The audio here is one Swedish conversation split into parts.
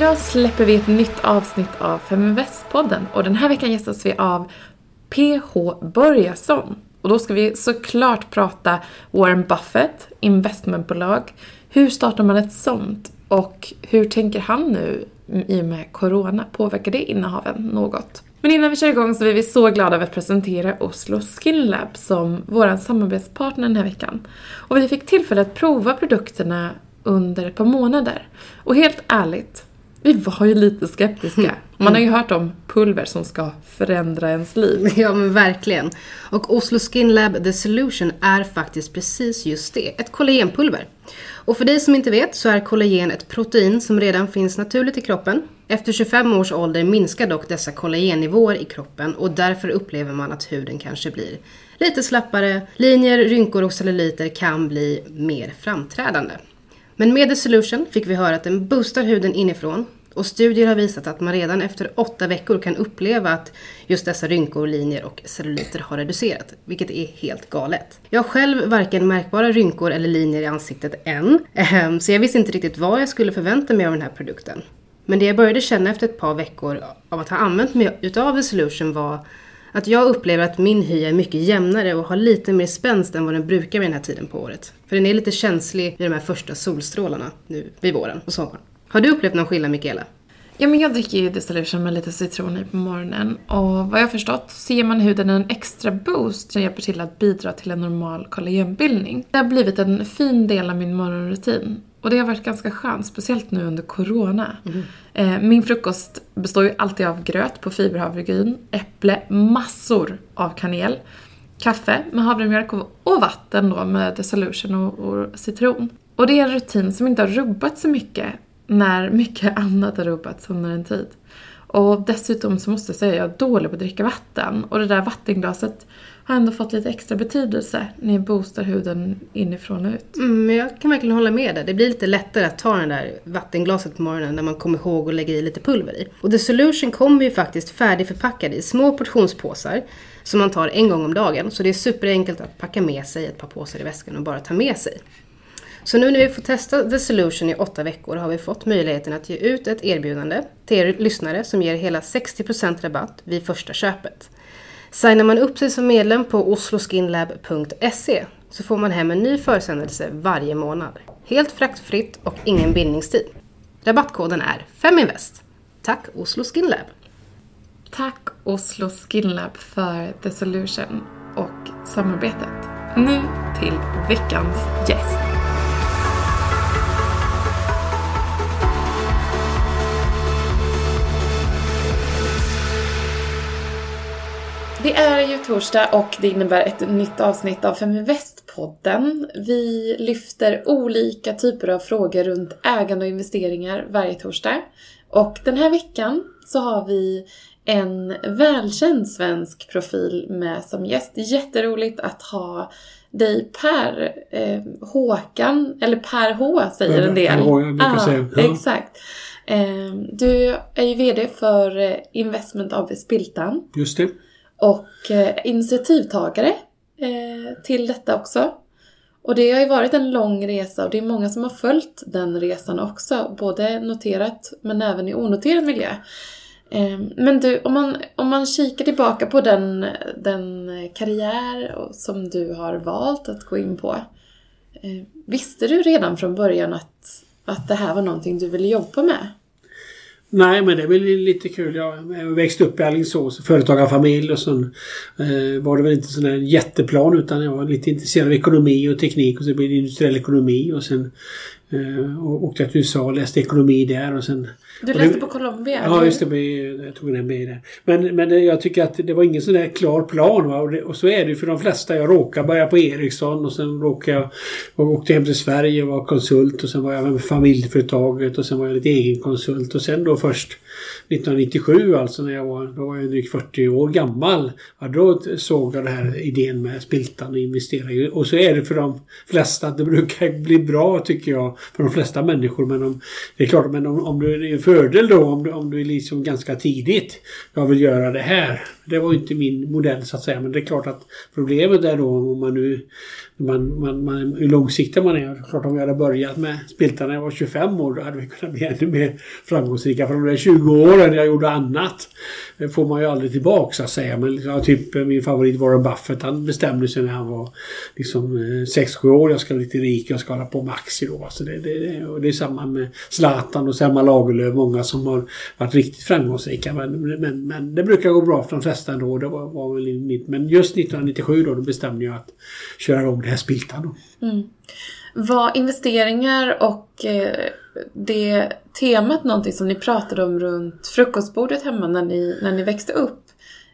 Idag släpper vi ett nytt avsnitt av Feminvest-podden och den här veckan gästas vi av PH Börjesson. Och då ska vi såklart prata Warren Buffett, investmentbolag. Hur startar man ett sånt? Och hur tänker han nu i och med Corona? Påverkar det innehaven något? Men innan vi kör igång så är vi så glada över att presentera Oslo Skin Lab som vår samarbetspartner den här veckan. Och vi fick tillfälle att prova produkterna under ett par månader. Och helt ärligt, vi var ju lite skeptiska. Mm. Man har ju hört om pulver som ska förändra ens liv. Ja men verkligen. Och Oslo Skin Lab The Solution är faktiskt precis just det, ett kollagenpulver. Och för dig som inte vet så är kollagen ett protein som redan finns naturligt i kroppen. Efter 25 års ålder minskar dock dessa kollagennivåer i kroppen och därför upplever man att huden kanske blir lite slappare, linjer, rynkor och celluliter kan bli mer framträdande. Men med The Solution fick vi höra att den boostar huden inifrån och studier har visat att man redan efter åtta veckor kan uppleva att just dessa rynkor, linjer och celluliter har reducerat, vilket är helt galet. Jag har själv varken märkbara rynkor eller linjer i ansiktet än, ehm, så jag visste inte riktigt vad jag skulle förvänta mig av den här produkten. Men det jag började känna efter ett par veckor av att ha använt mig utav The Solution var att jag upplever att min hy är mycket jämnare och har lite mer spänst än vad den brukar vid den här tiden på året. För den är lite känslig vid de här första solstrålarna nu vid våren och sommaren. Har du upplevt någon skillnad Mikaela? Ja, men jag dricker ju distillation med lite citron i på morgonen och vad jag har förstått så ger man huden en extra boost som hjälper till att bidra till en normal kollagenbildning. Det har blivit en fin del av min morgonrutin och det har varit ganska skönt, speciellt nu under corona. Eh, Min frukost består ju alltid av gröt på fiberhavregryn, äpple, massor av kanel, kaffe med havremjölk och och vatten då med Dissolution och, och citron. Och det är en rutin som inte har rubbat så mycket när mycket annat har rubbats under en tid. Och dessutom så måste jag säga att jag är dålig på att dricka vatten. Och det där vattenglaset har ändå fått lite extra betydelse när jag boostar huden inifrån och ut. Mm, jag kan verkligen hålla med dig. Det blir lite lättare att ta det där vattenglaset på morgonen när man kommer ihåg att lägga i lite pulver i. Och The Solution kommer ju faktiskt färdigförpackad i små portionspåsar som man tar en gång om dagen. Så det är superenkelt att packa med sig ett par påsar i väskan och bara ta med sig. Så nu när vi får testa The Solution i åtta veckor har vi fått möjligheten att ge ut ett erbjudande till er lyssnare som ger hela 60% rabatt vid första köpet. Signar man upp sig som medlem på osloskinlab.se så får man hem en ny försändelse varje månad. Helt fraktfritt och ingen bindningstid. Rabattkoden är FEMINVEST. Tack Oslo Skin Lab! Tack Oslo Skin Lab för The Solution och samarbetet. Nu till veckans gäst. Det är ju torsdag och det innebär ett nytt avsnitt av Feminvest-podden. Vi lyfter olika typer av frågor runt ägande och investeringar varje torsdag. Och den här veckan så har vi en välkänd svensk profil med som gäst. Jätteroligt att ha dig Per eh, Håkan, eller Per H säger en del. Per H, jag brukar säga. Ja. Exakt. Eh, du är ju VD för eh, Investment AB Spiltan Just det och eh, initiativtagare eh, till detta också. Och det har ju varit en lång resa och det är många som har följt den resan också, både noterat men även i onoterad miljö. Eh, men du, om man, om man kikar tillbaka på den, den karriär som du har valt att gå in på. Eh, visste du redan från början att, att det här var någonting du ville jobba med? Nej, men det är väl lite kul. Jag växte upp i Alingsås, företagarfamilj och sen eh, var det väl inte sån där jätteplan utan jag var lite intresserad av ekonomi och teknik och så blev det industriell ekonomi och sen eh, åkte jag till USA och läste ekonomi där och sen... Du och det- läste på Columbia? Ja, just det. men Jag tog den med där. Men, men det- jag tycker att det var ingen sån där klar plan. Va? Och, det, och så är det ju för de flesta. Jag råkade börja på Ericsson och sen råkade jag och åkte hem till Sverige och var konsult och sen var jag med familjeföretaget och sen var jag lite egen konsult och sen då först 1997 alltså när jag var, då var jag drygt 40 år gammal. Ja, då såg jag den här idén med Spiltan och investera. Och så är det för de flesta att det brukar bli bra tycker jag för de flesta människor. Men om, det är klart, men om, om du är fördel då om du, om du liksom ganska tidigt. Jag vill göra det här. Det var inte min modell så att säga. Men det är klart att problemet är då om man nu man, man, man, hur långsiktig man är. Klart om vi hade börjat med spiltan när jag var 25 år då hade vi kunnat bli ännu mer framgångsrika. För de där 20 åren jag gjorde annat eh, får man ju aldrig tillbaka så att säga. Men ja, typ eh, min favorit Warren Buffett han bestämde sig när han var liksom eh, 6-7 år. Jag ska bli lite rik, jag ska hålla på med aktier då. Så det, det, det, och det är samma med Zlatan och Selma Lagerlöf. Många som har varit riktigt framgångsrika. Men, men, men det brukar gå bra för de flesta ändå. Det var, var väl mitt, men just 1997 då, då bestämde jag att köra om det är spiltan då. Mm. Var investeringar och eh, det temat någonting som ni pratade om runt frukostbordet hemma när ni, när ni växte upp?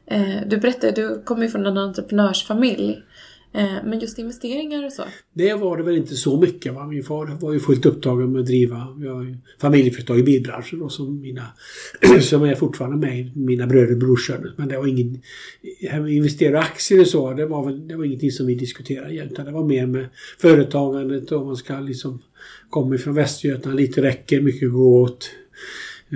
Eh, du berättade, du kommer ju från en entreprenörsfamilj. Eh, men just investeringar och så? Det var det väl inte så mycket. Va? Min far var ju fullt upptagen med att driva familjeföretag i bilbranschen och som, mina, som är fortfarande med mina bröder och brorsor. Men det var ingen... Investera aktier och så, det var, väl, det var ingenting som vi diskuterade egentligen. det var mer med företagandet och man ska liksom komma ifrån Västergötland, lite räcker, mycket gå åt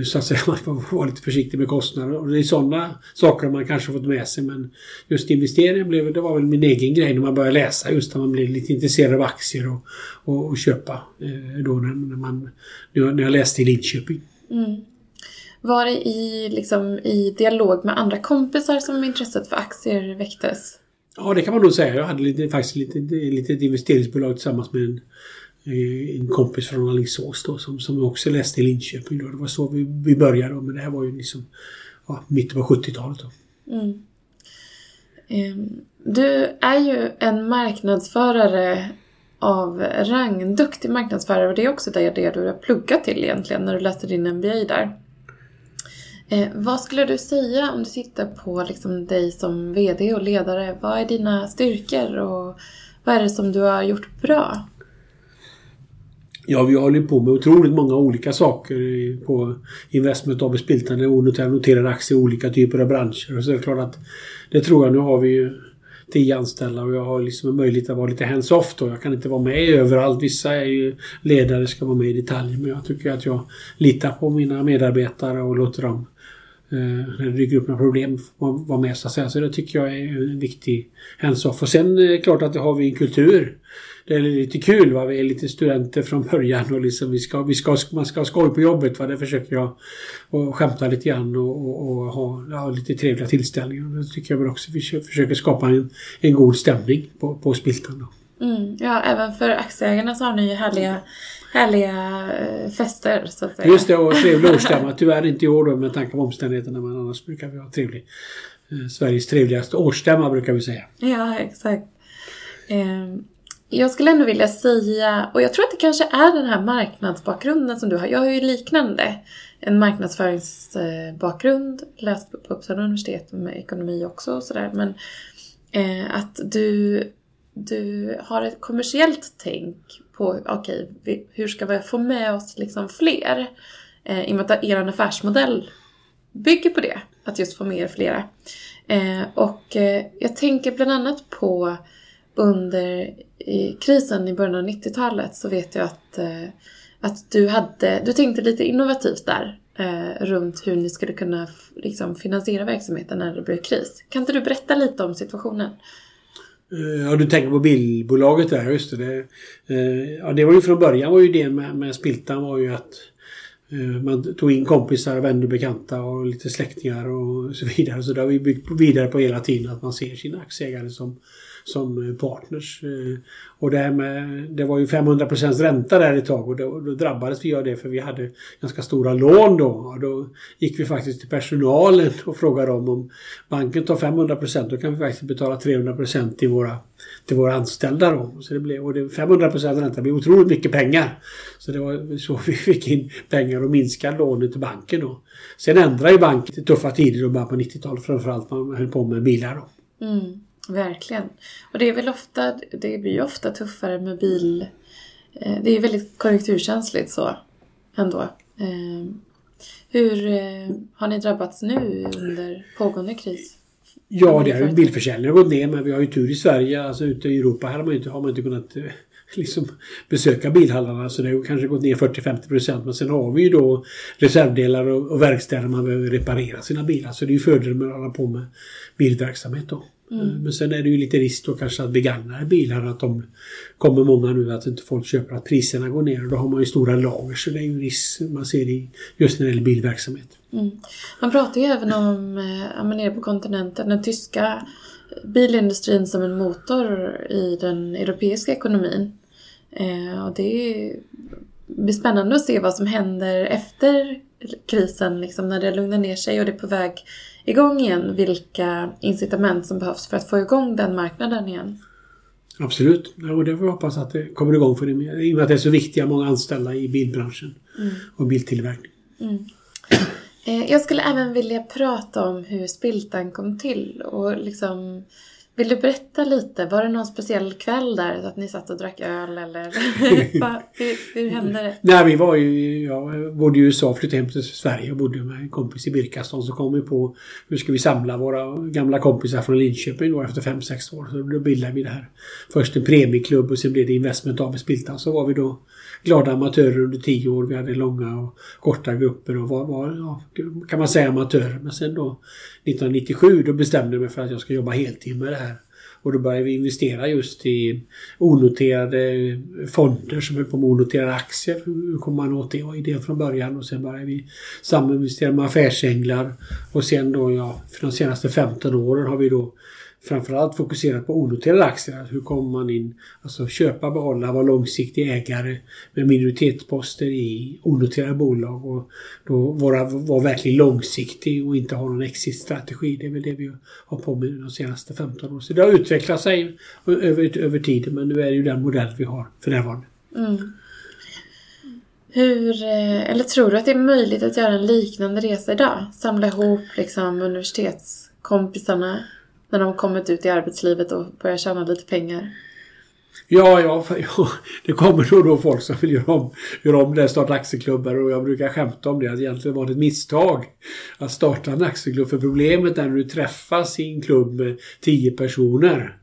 så att säga, man får vara lite försiktig med kostnader. Och det är sådana saker man kanske fått med sig. Men just investeringen blev, det var väl min egen grej när man började läsa. Just när man blev lite intresserad av aktier och, och, och köpa. Eh, då när, när, man, när jag läste i Linköping. Mm. Var det i, liksom, i dialog med andra kompisar som intresset för aktier väcktes? Ja, det kan man nog säga. Jag hade lite, faktiskt lite, lite ett investeringsbolag tillsammans med en Eh, en kompis från Alingsås då som, som också läste i Linköping. Då. Det var så vi, vi började då, men det här var ju liksom ja, mitten på 70-talet. Mm. Um, du är ju en marknadsförare av rang, duktig marknadsförare och det är också det, det du har pluggat till egentligen när du läste din MBA där. Eh, vad skulle du säga om du tittar på liksom dig som VD och ledare? Vad är dina styrkor och vad är det som du har gjort bra? Ja, vi håller på med otroligt många olika saker på Investment AB Spiltan. Noterade aktier i olika typer av branscher. Och så är det klart att det tror jag, nu har vi ju tio anställda och jag har liksom möjlighet att vara lite hands-off då. Jag kan inte vara med överallt. Vissa är ju ledare, ska vara med i detalj. Men jag tycker att jag litar på mina medarbetare och låter dem eh, när det dyker upp några problem vara med så att säga. Så det tycker jag är en viktig hands-off. Och sen är det klart att det har vi en kultur det är lite kul. Va? Vi är lite studenter från början och liksom vi ska, vi ska, man ska ha skoj på jobbet. Va? Det försöker jag och skämta lite grann och, och, och ha ja, lite trevliga tillställningar. Det tycker jag väl också. Vi försöker skapa en, en god stämning på, på Spiltan. Mm, ja, även för aktieägarna så har ni ju härliga härliga eh, fester så att säga. Just det, och trevlig årsstämma. Tyvärr inte i år då med tanke på omständigheterna men annars brukar vi ha trevlig. Eh, Sveriges trevligaste årsstämma brukar vi säga. Ja, exakt. Jag skulle ändå vilja säga, och jag tror att det kanske är den här marknadsbakgrunden som du har. Jag har ju liknande. En marknadsföringsbakgrund, läst på Uppsala universitet med ekonomi också och sådär. Men eh, att du, du har ett kommersiellt tänk på, okej, okay, hur ska vi få med oss liksom fler? Eh, I och med att er affärsmodell bygger på det, att just få med er flera. Eh, och eh, jag tänker bland annat på under i krisen i början av 90-talet så vet jag att, eh, att du, hade, du tänkte lite innovativt där eh, runt hur ni skulle kunna liksom, finansiera verksamheten när det blev kris. Kan inte du berätta lite om situationen? Eh, ja, du tänker på bilbolaget där, just det. det eh, ja, det var ju från början var ju det med, med Spiltan var ju att eh, man tog in kompisar, vänner, bekanta och lite släktingar och så vidare. Så det har vi byggt vidare på hela tiden att man ser sina aktieägare som som eh, partners. Eh, och det, här med, det var ju 500 procents ränta där ett tag och då, då, drabbades vi av det för vi hade ganska stora lån då. Och då gick vi faktiskt till personalen och frågade dem om banken tar 500 procent då kan vi faktiskt betala 300 till våra, till våra anställda då. Så det blev, och det, 500 ränta blir otroligt mycket pengar. Så det var så vi fick in pengar och minskade lånet till banken då. Sen ändrade ju banken till tuffa tider och början på 90-talet framförallt man höll på med bilar då. Mm. Verkligen. Och det är väl ofta, det blir ju ofta tuffare med bil. Eh, det är väldigt konjunkturkänsligt så ändå. Eh, hur eh, har ni drabbats nu under pågående kris? Ja, det har ju bilförsäljningen gått ner men vi har ju tur i Sverige. Alltså ute i Europa här har man inte, har man inte kunnat liksom besöka bilhallarna så det har kanske gått ner 40-50 procent. Men sen har vi ju då reservdelar och, och verkstäder man behöver reparera sina bilar. Så det är ju fördelen med att hålla på med bilverksamhet då. Mm. Men sen är det ju lite risk då kanske att begagnade bilar att de kommer många nu att inte folk köper att priserna går ner och då har man ju stora lager så det är ju risk man ser i just när det gäller bilverksamhet. Mm. Man pratar ju även om, eh, nere på kontinenten, den tyska bilindustrin som en motor i den europeiska ekonomin. Eh, och det blir spännande att se vad som händer efter krisen, liksom, när det lugnar ner sig och det är på väg igång igen. Vilka incitament som behövs för att få igång den marknaden igen. Absolut, och det får vi hoppas att det kommer igång för det i och med att det är så viktiga många anställda i bilbranschen mm. och biltillverkning. Mm. Eh, jag skulle även vilja prata om hur Spiltan kom till och liksom vill du berätta lite? Var det någon speciell kväll där att ni satt och drack öl eller hur, hur hände det? Nej, vi var ju, jag bodde i USA, flyttade hem till Sverige och bodde med en kompis i Birkaston. Så kom vi på hur ska vi samla våra gamla kompisar från Linköping då efter 5-6 år. Så då bildade vi det här. Först en premieklubb och sen blev det Investment AB Spiltan. Så var vi då glada amatörer under 10 år. Vi hade långa och korta grupper och var, var ja, kan man säga amatörer. Men sen då 1997 då bestämde jag mig för att jag ska jobba heltid med det här. Och då började vi investera just i onoterade fonder som höll på med onoterade aktier. Hur kom man åt det? Det var idén från början och sen började vi saminvestera med affärsänglar. Och sen då, ja, för de senaste 15 åren har vi då framförallt fokuserat på onoterade aktier. Hur kommer man in, alltså köpa, behålla, vara långsiktig ägare med minoritetsposter i onoterade bolag och då vara, vara verkligen långsiktig och inte ha någon exitstrategi. Det är väl det vi har på med de senaste 15 åren. Så det har utvecklat sig över, över tiden men nu är det ju den modell vi har för närvarande. Mm. Hur, eh, eller tror du att det är möjligt att göra en liknande resa idag? Samla ihop liksom universitetskompisarna när de kommit ut i arbetslivet och börjar tjäna lite pengar? Ja, ja, ja, det kommer då och då folk som vill göra om, göra om det, starta aktieklubbar och jag brukar skämta om det, att egentligen var det ett misstag att starta en aktieklubb. För problemet är när du träffas i en klubb med tio personer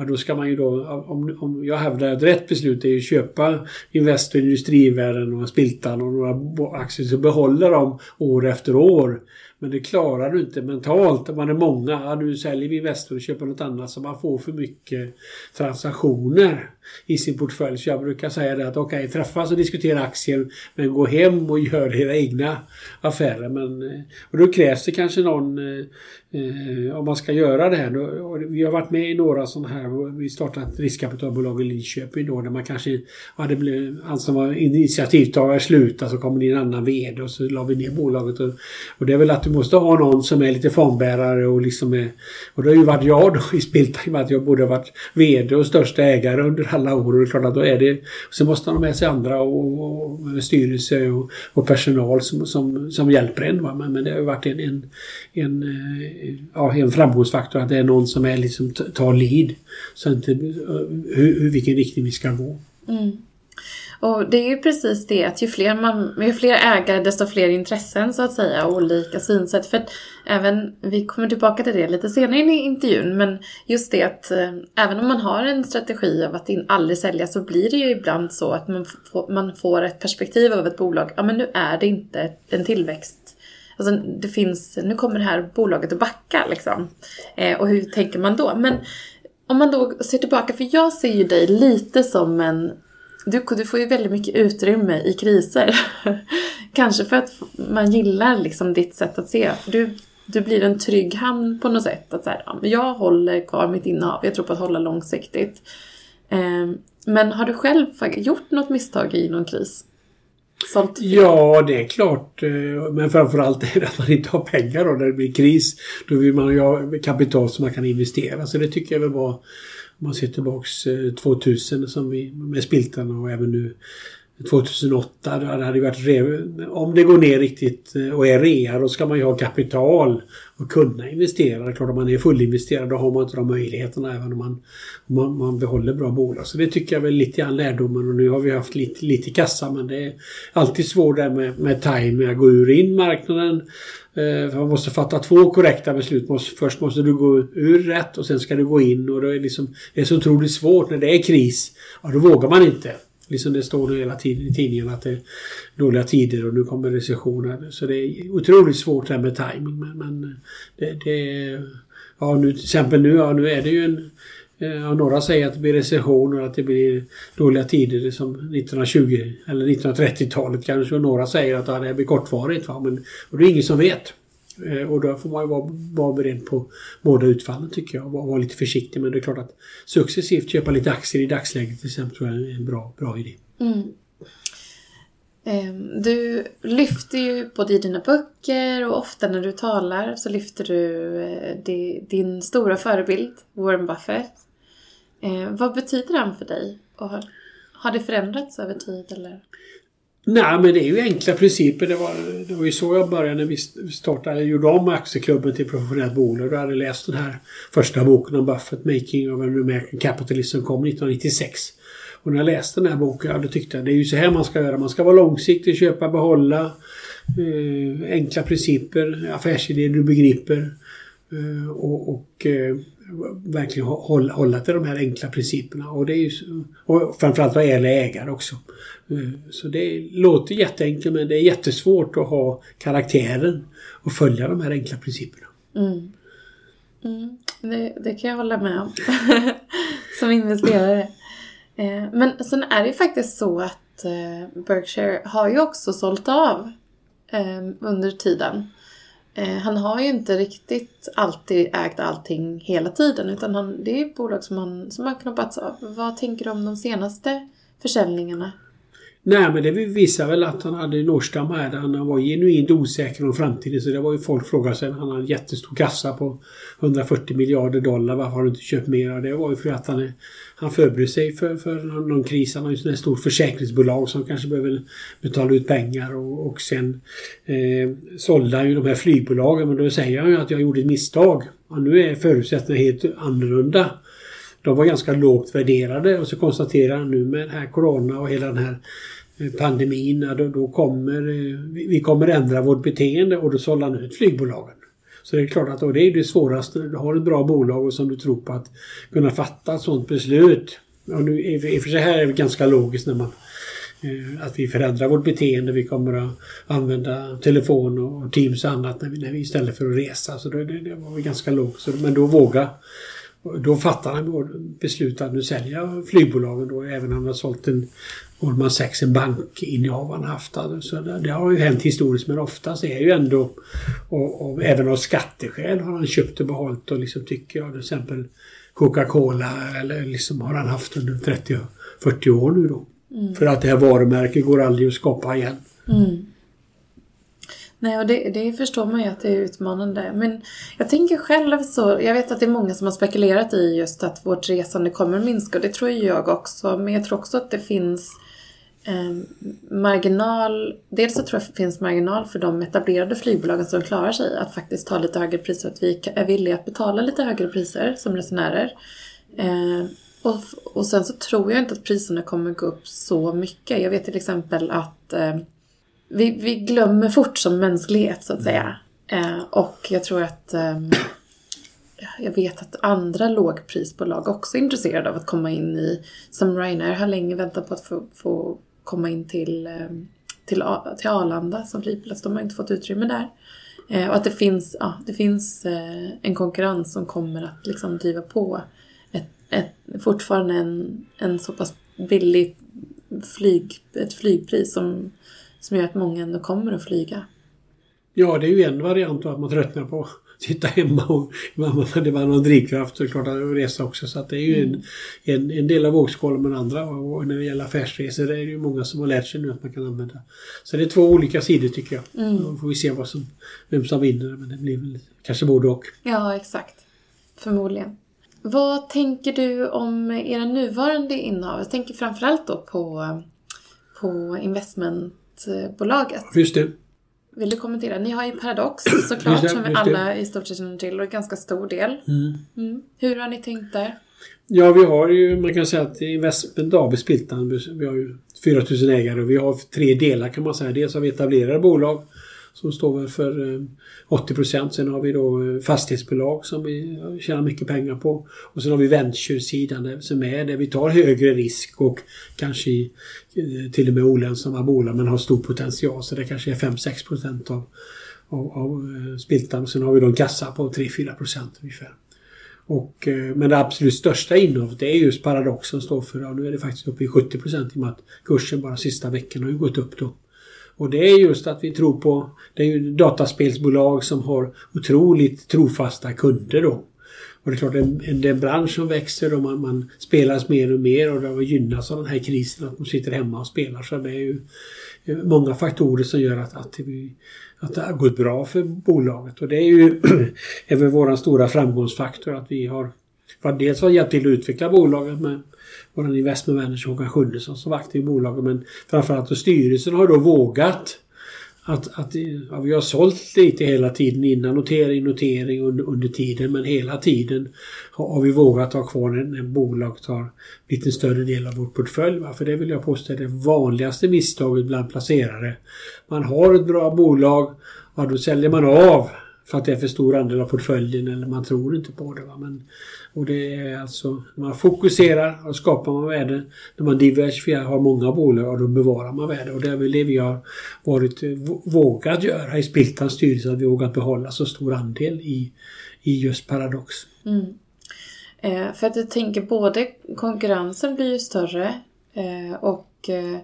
ja, då ska man ju då, om, om jag hävdar att rätt beslut är att köpa Investor, Industrivärden och Spiltan och några aktier så behåller de år efter år. Men det klarar du inte mentalt. Om man är många, ja, nu säljer vi Investor och köper något annat så man får för mycket transaktioner i sin portfölj. Så jag brukar säga det att okej, okay, träffas och diskutera aktier men gå hem och gör era egna affärer. Men, eh, och då krävs det kanske någon eh, eh, om man ska göra det här. Då, vi har varit med i några sådana här, vi startade ett riskkapitalbolag i Linköping då där man kanske, ja det blev, han alltså som var initiativtagare slutade så kom det in en annan VD och så la vi ner bolaget. Och, och, det är väl att du måste ha någon som är lite fondbärare och liksom är, och det har ju varit jag då i Spiltime i och med att jag både varit VD och största ägare under alla år och det är klart att då är det, så måste man ha med sig andra och, och, och styrelse och, och, personal som, som, som hjälper en. Va? Men, men det har ju varit en, en, en eh, ja, en framgångsfaktor att det är någon som är liksom tar lead. Så inte, eh, hur, vilken riktning vi ska gå. Mm. Och det är ju precis det att ju fler, man, ju fler ägare desto fler intressen så att säga och olika synsätt. För att även, vi kommer tillbaka till det lite senare i intervjun, men just det att eh, även om man har en strategi av att in, aldrig sälja så blir det ju ibland så att man, får, man får ett perspektiv av ett bolag. Ja men nu är det inte en tillväxt Alltså det finns, nu kommer det här bolaget att backa liksom. Eh, och hur tänker man då? Men om man då ser tillbaka, för jag ser ju dig lite som en du, du får ju väldigt mycket utrymme i kriser. Kanske för att man gillar liksom ditt sätt att se. För du, du blir en trygg hamn på något sätt. Att så här, jag håller kvar mitt innehav. Jag tror på att hålla långsiktigt. Eh, men har du själv gjort något misstag i någon kris? Sånt. ja, det är klart. Eh, men framförallt är det att man inte har pengar då när det blir kris. Då vill man ju ha kapital som man kan investera. Så det tycker jag väl var, om man ser tillbaks eh, 2000 som vi med Spiltan och även nu 2008. Det hade varit om det går ner riktigt eh, och är rea då ska man ju ha kapital och kunna investera. Det är klart om man är fullinvesterad då har man inte de möjligheterna även om man, om man, man behåller bra bolag. Så det tycker jag väl lite grann lärdomen och nu har vi haft lite, lite kassa men det är alltid svårt där med, med timing att gå ur in marknaden. Eh, man måste fatta två korrekta beslut. Först måste du gå ur rätt och sen ska du gå in och det är, liksom, det är så otroligt svårt när det är kris. Ja, då vågar man inte. Liksom det står hela tiden i tidningen att det är dåliga tider och nu kommer recessioner. Så det är otroligt svårt det här med timing. Men, men det, det, ja nu till exempel nu, ja, nu är det ju en eh, Ja, några säger att det blir recession och att det blir dåliga tider som 1920 eller 1930-talet kanske. Och några säger att ja, det blir kortvarigt. Va? Men, och det är ingen som vet. Eh, och då får man ju vara, vara beredd på båda utfallen tycker jag. Och vara lite försiktig. Men det är klart att successivt köpa lite aktier i dagsläget till exempel tror jag är en bra, bra idé. Mm. Ehm, du lyfter ju både i dina böcker och ofta när du talar så lyfter du eh, din stora förebild Warren Buffett. Ehm, vad betyder han för dig? Och har det förändrats över tid eller? Nej, men det är ju enkla principer. Det var, det var ju så jag började när vi startade, gjorde om aktieklubben till professionellt bolag. Jag hade läst den här första boken om Buffett, Making of an American Capitalist, som kom 1996. Och när jag läste den här boken, ja, då tyckte jag det är ju så här man ska göra. Man ska vara långsiktig, köpa, behålla. Eh, enkla principer, affärsidéer du begriper. Eh, och, och eh, verkligen hålla, hålla till de här enkla principerna. Och, det är ju, och framförallt vara ärlig ägare också. Eh, så det låter jätteenkelt men det är jättesvårt att ha karaktären och följa de här enkla principerna. Mm. Mm. Det, det, kan jag hålla med om. Som investerare. Men sen är det ju faktiskt så att Berkshire har ju också sålt av under tiden. Eh, han har ju inte riktigt alltid ägt allting hela tiden utan han, det är bolag som, han, som har knoppats av. Vad tänker du om de senaste försäljningarna? Nej men det visar väl att han hade Norstam här där han var genuint osäker om framtiden. Så det var ju folk frågade sig. Han hade en jättestor kassa på 140 miljarder dollar. Varför har du inte köpt mer? Det var ju för att han, han förberedde sig för, för någon kris. Han har ju ett stort försäkringsbolag som kanske behöver betala ut pengar. Och, och sen eh, sålde han ju de här flygbolagen. Men då säger han ju att jag gjorde ett misstag. Och nu är förutsättningarna helt annorlunda. De var ganska lågt värderade och så konstaterar han nu med den här Corona och hela den här eh, pandemin, då, då kommer eh, vi kommer ändra vårt beteende och då sålde han ut flygbolagen. Så det är klart att det är det svåraste. Du har ett bra bolag och som du tror på att kunna fatta ett sådant beslut. Och nu, I och för sig här är det ganska logiskt när man eh, att vi förändrar vårt beteende. Vi kommer att använda telefon och Teams och annat när vi, när vi istället för att resa. Så det, det var ganska logiskt. Men då våga då fattar han beslut att nu sälja flygbolagen då, även om han har sålt en Goldman Sachs, en bankinnehav han haft. Så det, det, har ju hänt historiskt men oftast är ju ändå, och, och även av skatteskäl har han köpt och behållit och liksom tycker jag till exempel Coca-Cola eller liksom har han haft under 30-40 år nu då. Mm. För att det här varumärket går aldrig att skapa igen. Mm. Nej, och det, det förstår man ju att det är utmanande. Men jag tänker själv så, jag vet att det är många som har spekulerat i just att vårt resande kommer minska och det tror ju jag också. Men jag tror också att det finns eh, marginal, dels så tror jag att det finns marginal för de etablerade flygbolagen som klarar sig att faktiskt ta lite högre priser, att vi är villiga att betala lite högre priser som resenärer. Eh, och, och sen så tror jag inte att priserna kommer gå upp så mycket. Jag vet till exempel att eh, vi, vi glömmer fort som mänsklighet så att säga. Eh, och jag tror att eh, jag vet att andra lågprisbolag också är intresserade av att komma in i, som Ryanair har länge väntat på att få, få komma in till, eh, till, till Arlanda som flygplats. De har inte fått utrymme där. Eh, och att det finns, ja, det finns eh, en konkurrens som kommer att liksom driva på ett, ett, fortfarande en, en så pass billig flyg, ett flygpris som som gör att många ändå kommer att flyga. Ja, det är ju en variant att man tröttnar på att sitta hemma och det var någon drivkraft såklart att resa också. Så att det är ju mm. en, en, en, del av vågskålen men andra. Och när det gäller affärsresor det är det ju många som har lärt sig nu att man kan använda. Så det är två olika sidor tycker jag. Mm. Då får vi se vad som, vem som vinner. Men det blir väl kanske både och. Ja, exakt. Förmodligen. Vad tänker du om era nuvarande innehav? Jag tänker framförallt då på på investmentbolaget. Just det. Vill du kommentera? Ni har ju Paradox Just såklart det, som vi alla i stort sett känner till och en ganska stor del. Mm. Hur har ni tänkt där? Ja, vi har ju, man kan säga att Investment AB Spiltan, vi har ju 4000 ägare och vi har tre delar kan man säga. Dels har vi etablerade bolag som står väl för eh, 80 procent. Sen har vi då eh, fastighetsbolag som vi eh, tjänar mycket pengar på. Och sen har vi venture-sidan där- som är där vi tar högre risk och kanske till och med olönsamma bolag men har stor potential. Så det kanske är 5-6 procent av, av, av Spiltan. Sen har vi då en kassa på 3-4 procent ungefär. Och, men det absolut största innehavet det är just Paradox som står för, ja, nu är det faktiskt uppe i 70 procent i och med att kursen bara sista veckan har ju gått upp då. Och det är just att vi tror på, det är ju dataspelsbolag som har otroligt trofasta kunder då. Och det är klart, en, det är en bransch som växer och man, man spelas mer och mer och det har gynnats av den här krisen att de sitter hemma och spelar. Så det är ju eh, många faktorer som gör att, att, vi, att det har gått bra för bolaget. Och det är ju även vår stora framgångsfaktor att vi har för dels har hjälpt till att utveckla bolaget med vår investment manager Håkan Sjunnesson som var aktiv i bolaget men framförallt att styrelsen har då vågat att, att ja, vi har sålt lite hela tiden innan notering, notering under, under tiden men hela tiden har, har vi vågat ha kvar när, när bolag tar lite större del av vår portfölj. Va? För det vill jag påstå är det vanligaste misstaget bland placerare. Man har ett bra bolag, ja då säljer man av för att det är för stor andel av portföljen eller man tror inte på det. Va? Men, och det är alltså, man fokuserar och skapar man värde. När man diversifierar, har många bolag, och då bevarar man värde. Och det är väl det vi har varit vågat göra i Spiltans styrelse, att vi vågat behålla så stor andel i, i just Paradox. Mm. Eh, för att jag tänker både konkurrensen blir ju större eh, och eh,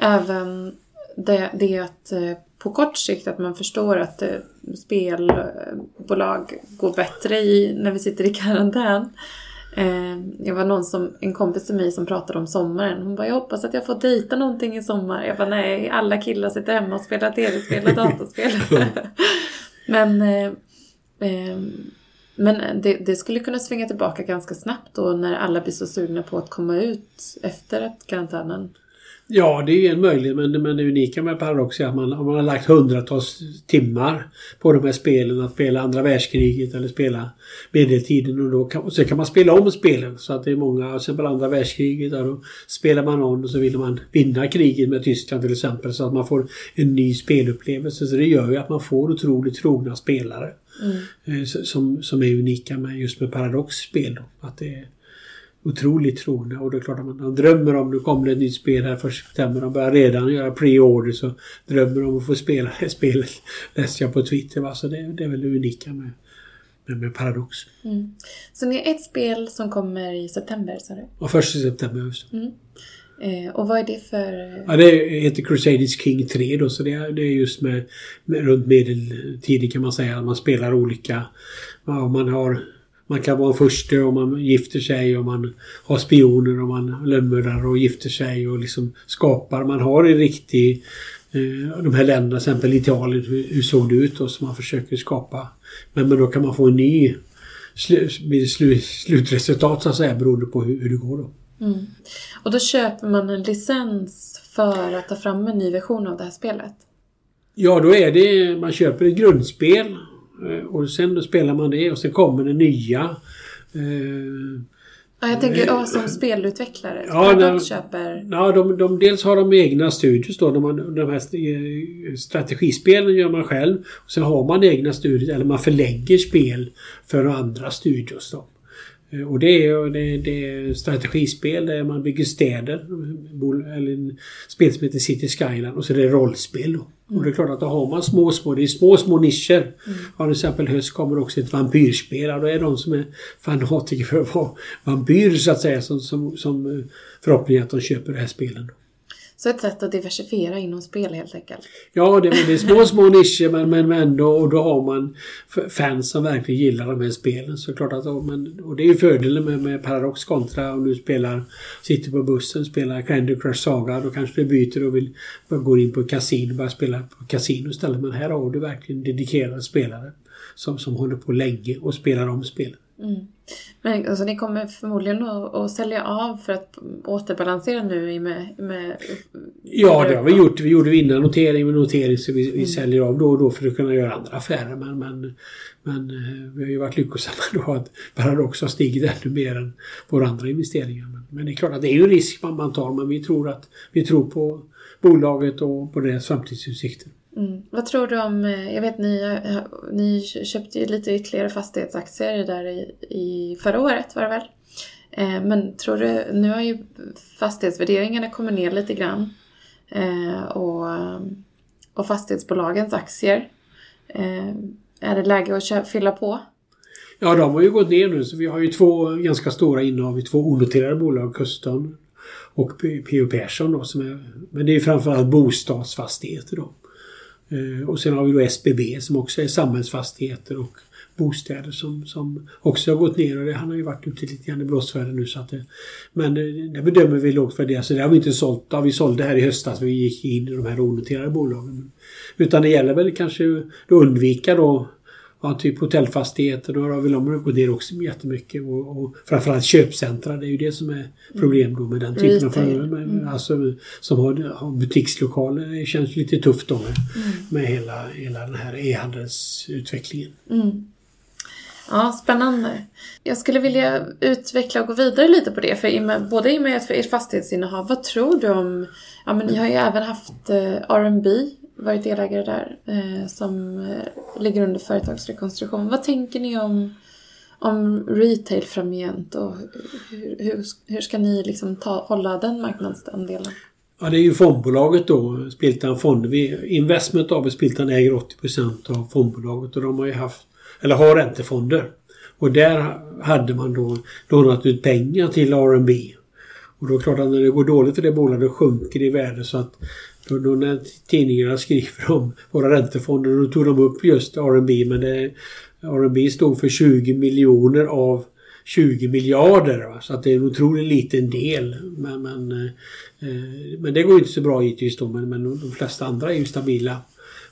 även det, det att eh, på kort sikt att man förstår att eh, spelbolag går bättre i, när vi sitter i karantän. Eh, jag var någon som, en kompis till mig som pratade om sommaren. Hon bara, jag hoppas att jag får dejta någonting i sommar. Jag bara, nej, alla killar sitter hemma och spelar tv-spel och dataspel. Men eh, eh, men det, det skulle kunna svänga tillbaka ganska snabbt då när alla blir så sugna på att komma ut efter att karantänen. Ja, det är ju en möjlighet men, men det unika med Paradox är att man, om man har lagt hundratals timmar på de här spelen, att spela andra världskriget eller spela medeltiden och, då kan, och så kan man spela om spelen. Så att det är många, till exempel andra världskriget, där då spelar man om och så vill man vinna kriget med Tyskland till exempel så att man får en ny spelupplevelse. Så det gör ju att man får otroligt trogna spelare. Mm. Eh, Som, som är unika med just med Paradox spel. Då. Att det otroligt trogna och det är klart att man, man drömmer om, nu kommer det ett nytt spel här för september, de börjar redan göra pre-order så drömmer om att få spela det spelet. Läste jag på Twitter va, så det, det är väl det unika med, med, med Paradox. Mm. Så ni har ett spel som kommer i september sa du? Och första september just. Mm. Eh, och vad är det för... Ja, det heter Crusaders King 3 då, så det är, det är just med, med runt medeltiden kan man säga. Man spelar olika... Ja, man har... Man kan vara en furste och man gifter sig och man har spioner och man lönnmördar och gifter sig och liksom skapar. Man har en riktig... Eh, de här länderna, till exempel Italien, hur, hur såg det ut då som man försöker skapa. Men, men då kan man få en ny slu, slu, slutresultat så att säga beroende på hur, hur det går då. Mm. Och då köper man en licens för att ta fram en ny version av det här spelet? Ja, då är det... Man köper ett grundspel och sen spelar man det och sen kommer det nya. Eh, Ja, jag tänker ja, som spelutvecklare. Ja, Paradox när- köper... Ja, de, de, dels har de egna studios då. De, de här eh, strategispelen gör man själv. Och sen har man egna studios, eller man förlägger spel för andra studios då. Eh, Och det är, det, det är strategispel där man bygger städer. Eller en spel som heter City Skyline och så är det rollspel då. Och det är klart att då har man små, små, det är små, små nischer. Ja, till exempel höst kommer också ett vampyrspel. Då är de som är fanatiker för att vara vampyr så att säga som, som, som eh, förhoppning att de köper de här spelen. Så ett sätt att diversifiera inom spel helt enkelt. Ja, det, är små, små nischer men, men, ändå, och då har man fans som verkligen gillar de här spelen. Så klart att, och, men, och det är ju fördelen med, med Paradox kontra om du spelar, sitter på bussen, spelar Candy Crush Saga, då kanske du byter och vill gå in på kasino, bara spela på kasino istället. Men här har du verkligen dedikerade spelare som, som håller på länge och spelar om spelen. Mm. Men alltså, ni kommer förmodligen att, att sälja av för att återbalansera nu med... med ja, det har vi gjort. Vi gjorde innan notering med notering så vi, vi mm. säljer av då och då för att kunna göra andra affärer. Men, men, men eh, vi har ju varit lyckosamma då att Paradox har stigit ännu mer än våra andra investeringar. Men, men det är klart att det är ju en risk man, man tar men vi tror att vi tror på bolaget och på deras framtidsutsikter. Mm. Vad tror du om, eh, jag vet ni, eh, ni köpte ju lite ytterligare fastighetsaktier där i, i förra året var det väl? Eh, men tror du, nu har ju fastighetsvärderingarna kommit ner lite grann. Eh, och, och fastighetsbolagens aktier. Eh, är det läge att fylla på? Ja, de har ju gått ner nu. Så vi har ju två ganska stora innehav i två onoterade bolag. Kustan och P.O. Persson då. Som är, men det är framförallt bostadsfastigheter då. Eh, och sen har vi då SBB som också är samhällsfastigheter och bostäder som, som också har gått ner och det, han har ju varit ute lite grann i blåsväder nu så att det, Men eh, det, det bedömer vi lågt värderat så det har vi inte sålt. Ja, vi sålde här i höstas vi gick in i de här onoterade bolagen. Utan det gäller väl kanske att undvika då ja, typ hotellfastigheter, då har väl de gått ner också jättemycket. Och, och framförallt köpcentra, det är ju det som är problem då med den typen av företag. Mm. Alltså, som har, har butikslokaler. Det känns lite tufft då med, mm. med hela, hela den här e-handelsutvecklingen. Mm. Ja, spännande. Jag skulle vilja utveckla och gå vidare lite på det. För i med, både i och med för ert fastighetsinnehav, vad tror du om... Ja, men ni har ju även haft eh, R&B varit delägare där eh, som eh, ligger under företagsrekonstruktion. Vad tänker ni om, om retail framgent och hur, hur, hur ska ni liksom ta, hålla den marknadsandelen? Ja, det är ju fondbolaget då, Spiltan Fond. Vi, Investment AB Spiltan äger 80% av fondbolaget och de har ju haft, eller har räntefonder. Och där hade man då lånat ut pengar till R&B. Och då är det klart att när det går dåligt för det bolaget sjunker det i värde så att för då när tidningarna skriver om våra räntefonder då tog de upp just R&B men det, R&B stod för 20 miljoner av 20 miljarder. Va? Så att det är en otroligt liten del. Men, men, eh, men det går inte så bra givetvis då. Men, men de flesta andra är ju stabila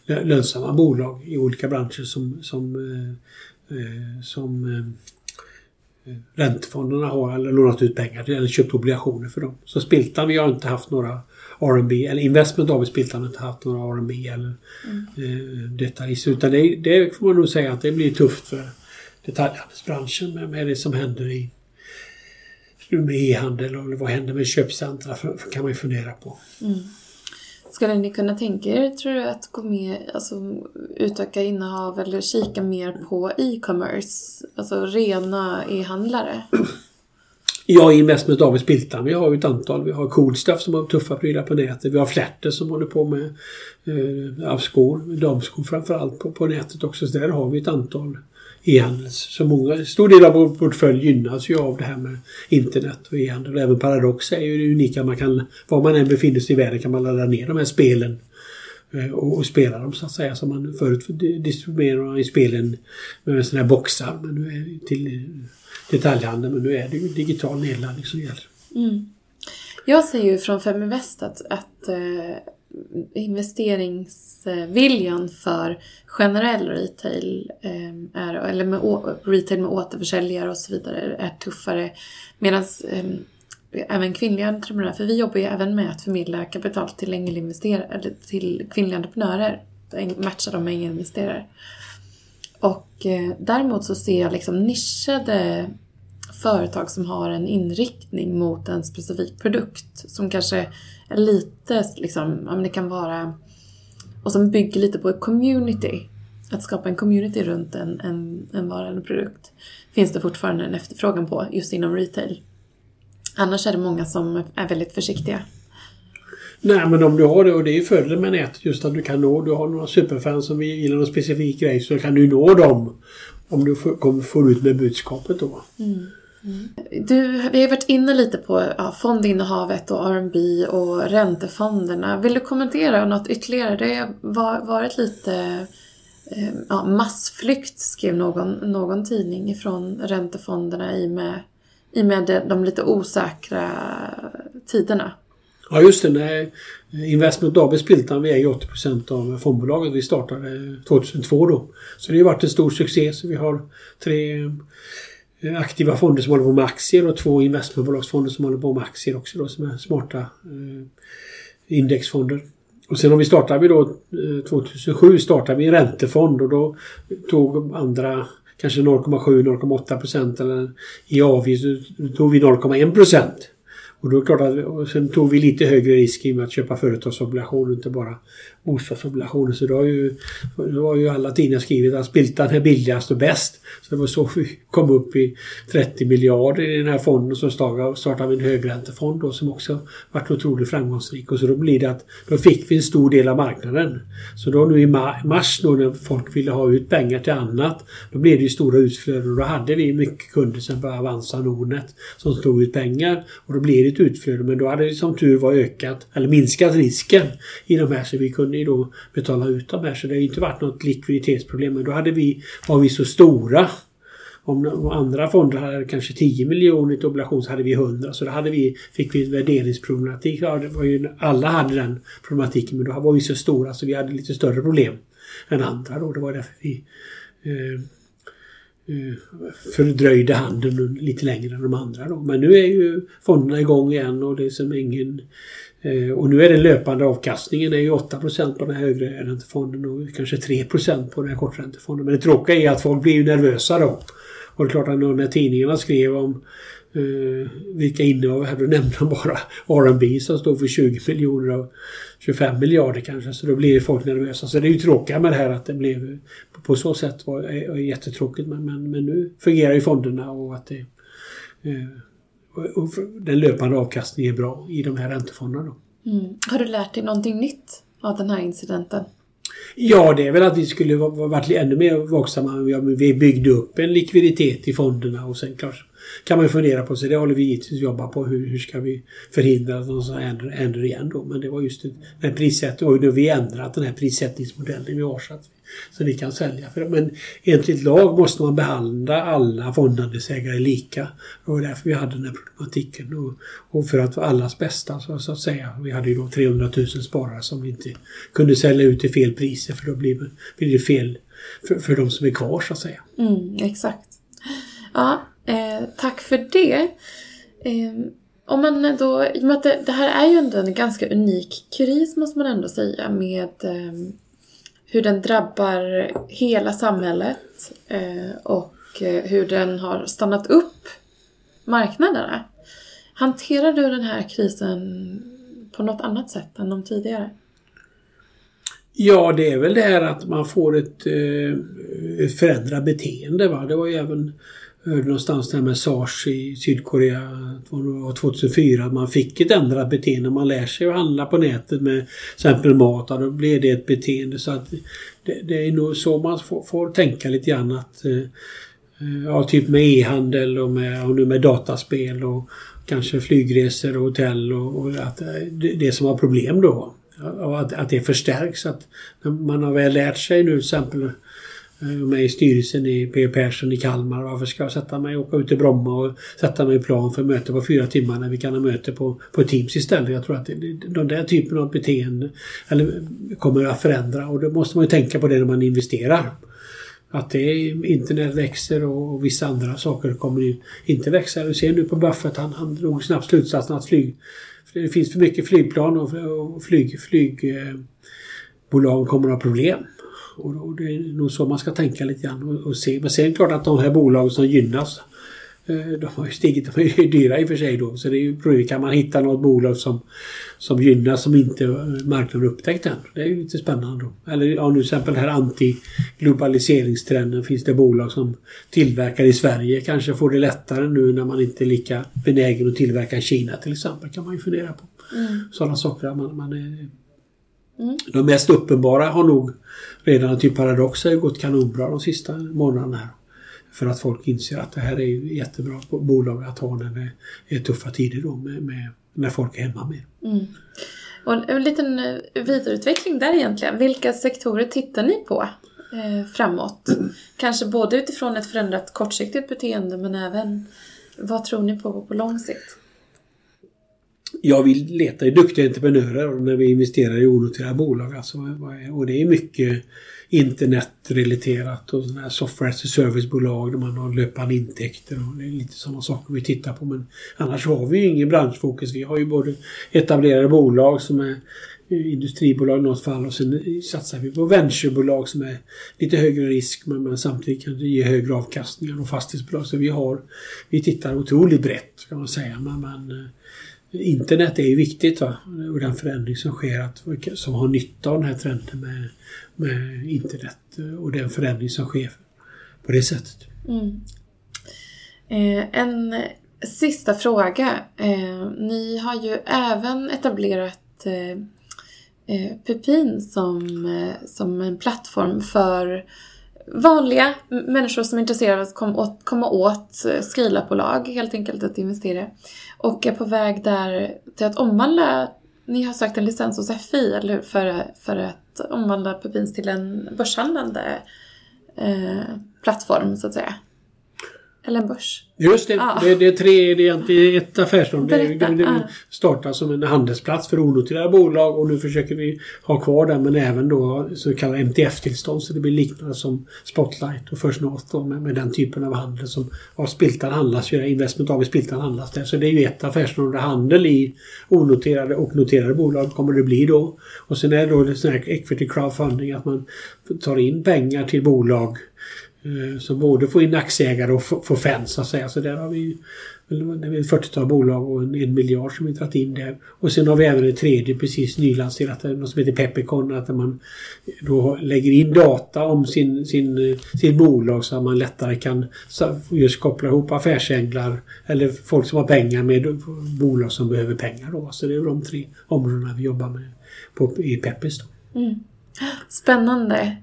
lönsamma bolag i olika branscher som, som, eh, eh som eh, räntefonderna har eller lånat ut pengar till eller köpt obligationer för dem. Så Spiltan, vi har inte haft några R&B eller Investment AB Spiltan har inte haft några R&B eller mm. eh, detaljister. Utan det, det får man nog säga att det blir tufft för detaljhandelsbranschen med, med det som händer i med e-handel och vad händer med köpcentra för, för kan man ju fundera på. Mm. Skulle ni kunna tänka er, tror du, att gå med, alltså utöka innehav eller kika mer på e-commerce? Alltså rena e-handlare? Ja, med David Spiltan. Vi har ju ett antal. Vi har Coolstuff som har tuffa prylar på nätet. Vi har Flätter som håller på med eh, skor, damskor framförallt på, på nätet också. Så där har vi ett antal E-handel. Så många, stor del av vår portfölj gynnas ju av det här med internet och e-handel. Även Paradox är ju det unika. Man kan, var man än befinner sig i världen kan man ladda ner de här spelen eh, och, och spela dem så att säga. Som man förut distribuerade i spelen med sådana här boxar. Men nu är till detaljhandeln men nu är det ju digital nedladdning som gäller. Mm. Jag ser ju från Feminvest att, att eh, investeringsviljan för generell retail, ehm, är, eller med retail med återförsäljare och så vidare, är tuffare. Medan ehm, även kvinnliga entreprenörer, för vi jobbar ju även med att förmedla kapital till eller till kvinnliga entreprenörer, matcha dem med ängelinvesterare. Och eh, däremot så ser jag liksom nischade företag som har en inriktning mot en specifik produkt som kanske är lite liksom, ja men det kan vara och som bygger lite på ett community. Att skapa en community runt en, en, en vara eller produkt finns det fortfarande en efterfrågan på just inom retail. Annars är det många som är väldigt försiktiga. Nej men om du har det och det är ju fördelen med nätet just att du kan nå, du har några superfans som gillar någon specifik grej så kan du nå dem. Om du får, får ut med budskapet då. Mm. Mm. Du, vi har varit inne lite på ja, fondinnehavet och R&B och räntefonderna. Vill du kommentera något ytterligare? Det har varit lite eh, ja, massflykt skrev någon, någon tidning ifrån räntefonderna i med, i med de lite osäkra tiderna. Ja just det. när Investment AB Spiltan, vi äger 80% av fondbolaget. Vi startade 2002 då. Så det har varit en stor succé. Så vi har tre Eh, aktiva fonder som håller på med aktier och två investmentbolagsfonder som håller på med aktier också då, som är smarta eh, indexfonder. Och sen har vi startat vi då eh, 2007 startade vi en räntefond och då tog andra kanske 0,7-0,8 procent eller i avgift tog vi 0,1 procent. Och då klart att, och sen tog vi lite högre risk i och med att köpa företagsobligationer, inte bara bostadsobligationer. Så då har ju, då har ju alla tidningar skrivit att Spiltan är billigast och bäst. Så det var så vi kom upp i 30 miljarder i den här fonden. Så startade vi en högräntefond då som också varit otroligt framgångsrik. Och så då blir det att då fick vi en stor del av marknaden. Så då nu i mars då när folk ville ha ut pengar till annat. Då blev det ju stora utflöden och då hade vi mycket kunder som började Avanza Nordnet som tog ut pengar. Och då blev det ett utflöde men då hade vi som tur var ökat eller minskat risken i de här så vi kunde ju då betala ut de här. Så det har inte varit något likviditetsproblem. Men då hade vi, var vi så stora om andra fonder hade kanske 10 miljoner i obligation så hade vi 100. Så då hade vi, fick vi värderingsproblematik. Ja, det var ju, alla hade den problematiken men då var vi så stora så vi hade lite större problem än andra. Då. Det var därför vi eh, eh fördröjde handeln lite längre än de andra. Då. Men nu är ju fonderna igång igen och det är som ingen Eh, och nu är den löpande avkastningen är ju 8% på den här högre räntefonden och kanske 3% på den här korträntefonden. Men det tråkiga är att folk blir ju nervösa då. Och det är klart att när tidningarna skrev om eh, vilka innehav här, då nämnde de bara R&B som stod för 20 miljoner av 25 miljarder kanske. Så då blir folk nervösa. Så det är ju tråkigt med det här att det blev på så sätt var är, jättetråkigt. Men, men, men nu fungerar ju fonderna och att det eh, och den löpande avkastningen är bra i de här räntefonderna. Mm. Har du lärt dig någonting nytt av den här incidenten? Ja, det är väl att vi skulle varit ännu mer vaksamma. Vi byggde upp en likviditet i fonderna och sen klart kan man fundera på, så det håller vi givetvis jobba på. Hur, hur ska vi förhindra att de ändrar, ändrar igen då? Men det var just den prissättningen, och nu har vi ändrat den här prissättningsmodellen vi har så att så vi kan sälja. För, men enligt lag måste man behandla alla fondandelsägare lika. Det var därför vi hade den här problematiken. Och, och för att allas bästa så, så, att säga. Vi hade ju då 300 000 sparare som vi inte kunde sälja ut till fel priser för då blir, blir det fel för, för de som är kvar så att säga. Mm, exakt. Ja, eh, tack för det. Eh, om man då, i och med att det, det, här är ju ändå en ganska unik kris måste man ändå säga med eh, hur den drabbar hela samhället eh, och eh, hur den har stannat upp marknaderna. Hanterar du den här krisen på något annat sätt än de tidigare? Ja, det är väl det här att man får ett, eh, ett förändrat beteende. Va? Det var ju även hörde någonstans det här med SARS i Sydkorea 2004. Att man fick ett ändrat beteende. Man lär sig att handla på nätet med till exempel mat. Då blir det ett beteende. Så att det, det är nog så man får, får tänka lite grann att eh, eh, Ja, typ med e-handel och, med, och nu med dataspel och kanske flygresor och hotell och, och att det, det som har problem då. Att, att det förstärks. Att man har väl lärt sig nu till exempel Eh, med i styrelsen i P.O. Persson i Kalmar. Varför ska jag sätta mig och åka ut till Bromma och sätta mig i plan för möte på fyra timmar när vi kan ha möte på, på Teams istället? Jag tror att den där typen av beteende eller, kommer att förändra och då måste man ju tänka på det när man investerar. Att det internet växer och, vissa andra saker kommer ju inte växa. Du ser nu på Buffett, han, han drog snabbt slutsatsen att flyg, det finns för mycket flygplan och, och flyg, flygbolag kommer att ha problem. Och, det är nog så man ska tänka lite grann och, se. Men sen klart att de här bolagen som gynnas eh, de har ju stigit, de är ju dyra i och för sig då. Så det är ju kan man hitta något bolag som, som gynnas som inte marknaden upptäckt än. Det är ju lite spännande då. Eller ja, nu till exempel den här anti-globaliseringstrenden. Finns det bolag som tillverkar i Sverige kanske får det lättare nu när man inte är lika benägen att tillverka i Kina till exempel. kan man ju fundera på. Mm. Sådana saker. Man, man är, mm. De mest uppenbara har nog redan typ Paradox har ju gått kanonbra de sista månaderna här. För att folk inser att det här är jättebra bolag att ha när det är tuffa tider då med, med när folk är hemma mer. Mm. Och en liten eh, vidareutveckling där egentligen. Vilka sektorer tittar ni på eh, framåt? Mm. Kanske både utifrån ett förändrat kortsiktigt beteende men även vad tror ni på på lång sikt? Jag vill leta i duktiga entreprenörer när vi investerar i onoterade bolag. Alltså, och det är mycket internetrelaterat och sådana här software as a service-bolag där man har löpande intäkter och det är lite sådana saker vi tittar på. Men annars har vi ju ingen branschfokus. Vi har ju både etablerade bolag som är industribolag i något fall och sen satsar vi på venturebolag som är lite högre risk men, men samtidigt kan det ge högre avkastningar och fastighetsbolag. Så vi har, vi tittar otroligt brett kan man säga. Men, men eh, internet är ju viktigt va? och den förändring som sker att, som har nytta av den här trenden med, med internet och den förändring som sker på det sättet. Mm. Eh, en sista fråga. Eh, ni har ju även etablerat eh, eh Pupin som, eh, som en plattform för vanliga människor som är intresserade av att komma åt, komma åt eh, helt enkelt att investera. Och är på väg där till att omvandla, ni har sökt en licens hos FI, eller hur? För, för att omvandla Pupins till en börshandlande eh, plattform, så att säga. Eller en börs. Just det. Ja. Det, det, är tre, det är ett affärsområde. Det, det, det startar som en handelsplats för onoterade bolag och nu försöker vi ha kvar den men även då så kallade MTF-tillstånd så det blir liknande som Spotlight och First North då, med, med den typen av handel som av Spiltan handlas. Investment AB Spiltan handlas där. Så det är ju ett affärsområde. Handel i onoterade och noterade bolag kommer det bli då. Och sen är det då det sån här equity crowdfunding att man tar in pengar till bolag som så både få in aktieägare och få fans så att säga. Så där har vi det ett 40-tal bolag och en, en miljard som vi dragit in där. Och sen har vi även ett tredje precis nylanserat, eh, något som heter Peppercon. Att man då lägger in data om sin, sin, eh, sin bolag så att man lättare kan just koppla ihop affärsänglar eller folk som har pengar med bolag som behöver pengar. Då. Så det är de tre områdena vi jobbar med på, i Peppis. Mm. Spännande.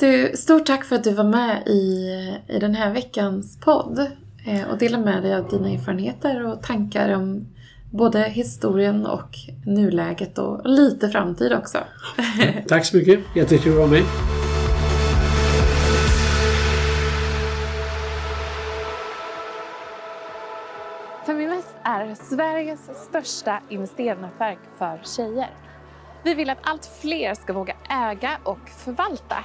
Du, stort tack för att du var med i, i den här veckans podd eh, och delade med dig av dina erfarenheter och tankar om både historien och nuläget och lite framtid också. tack så mycket, jättekul att vara med. Feminvest är Sveriges största investeringsnätverk för tjejer. Vi vill att allt fler ska våga äga och förvalta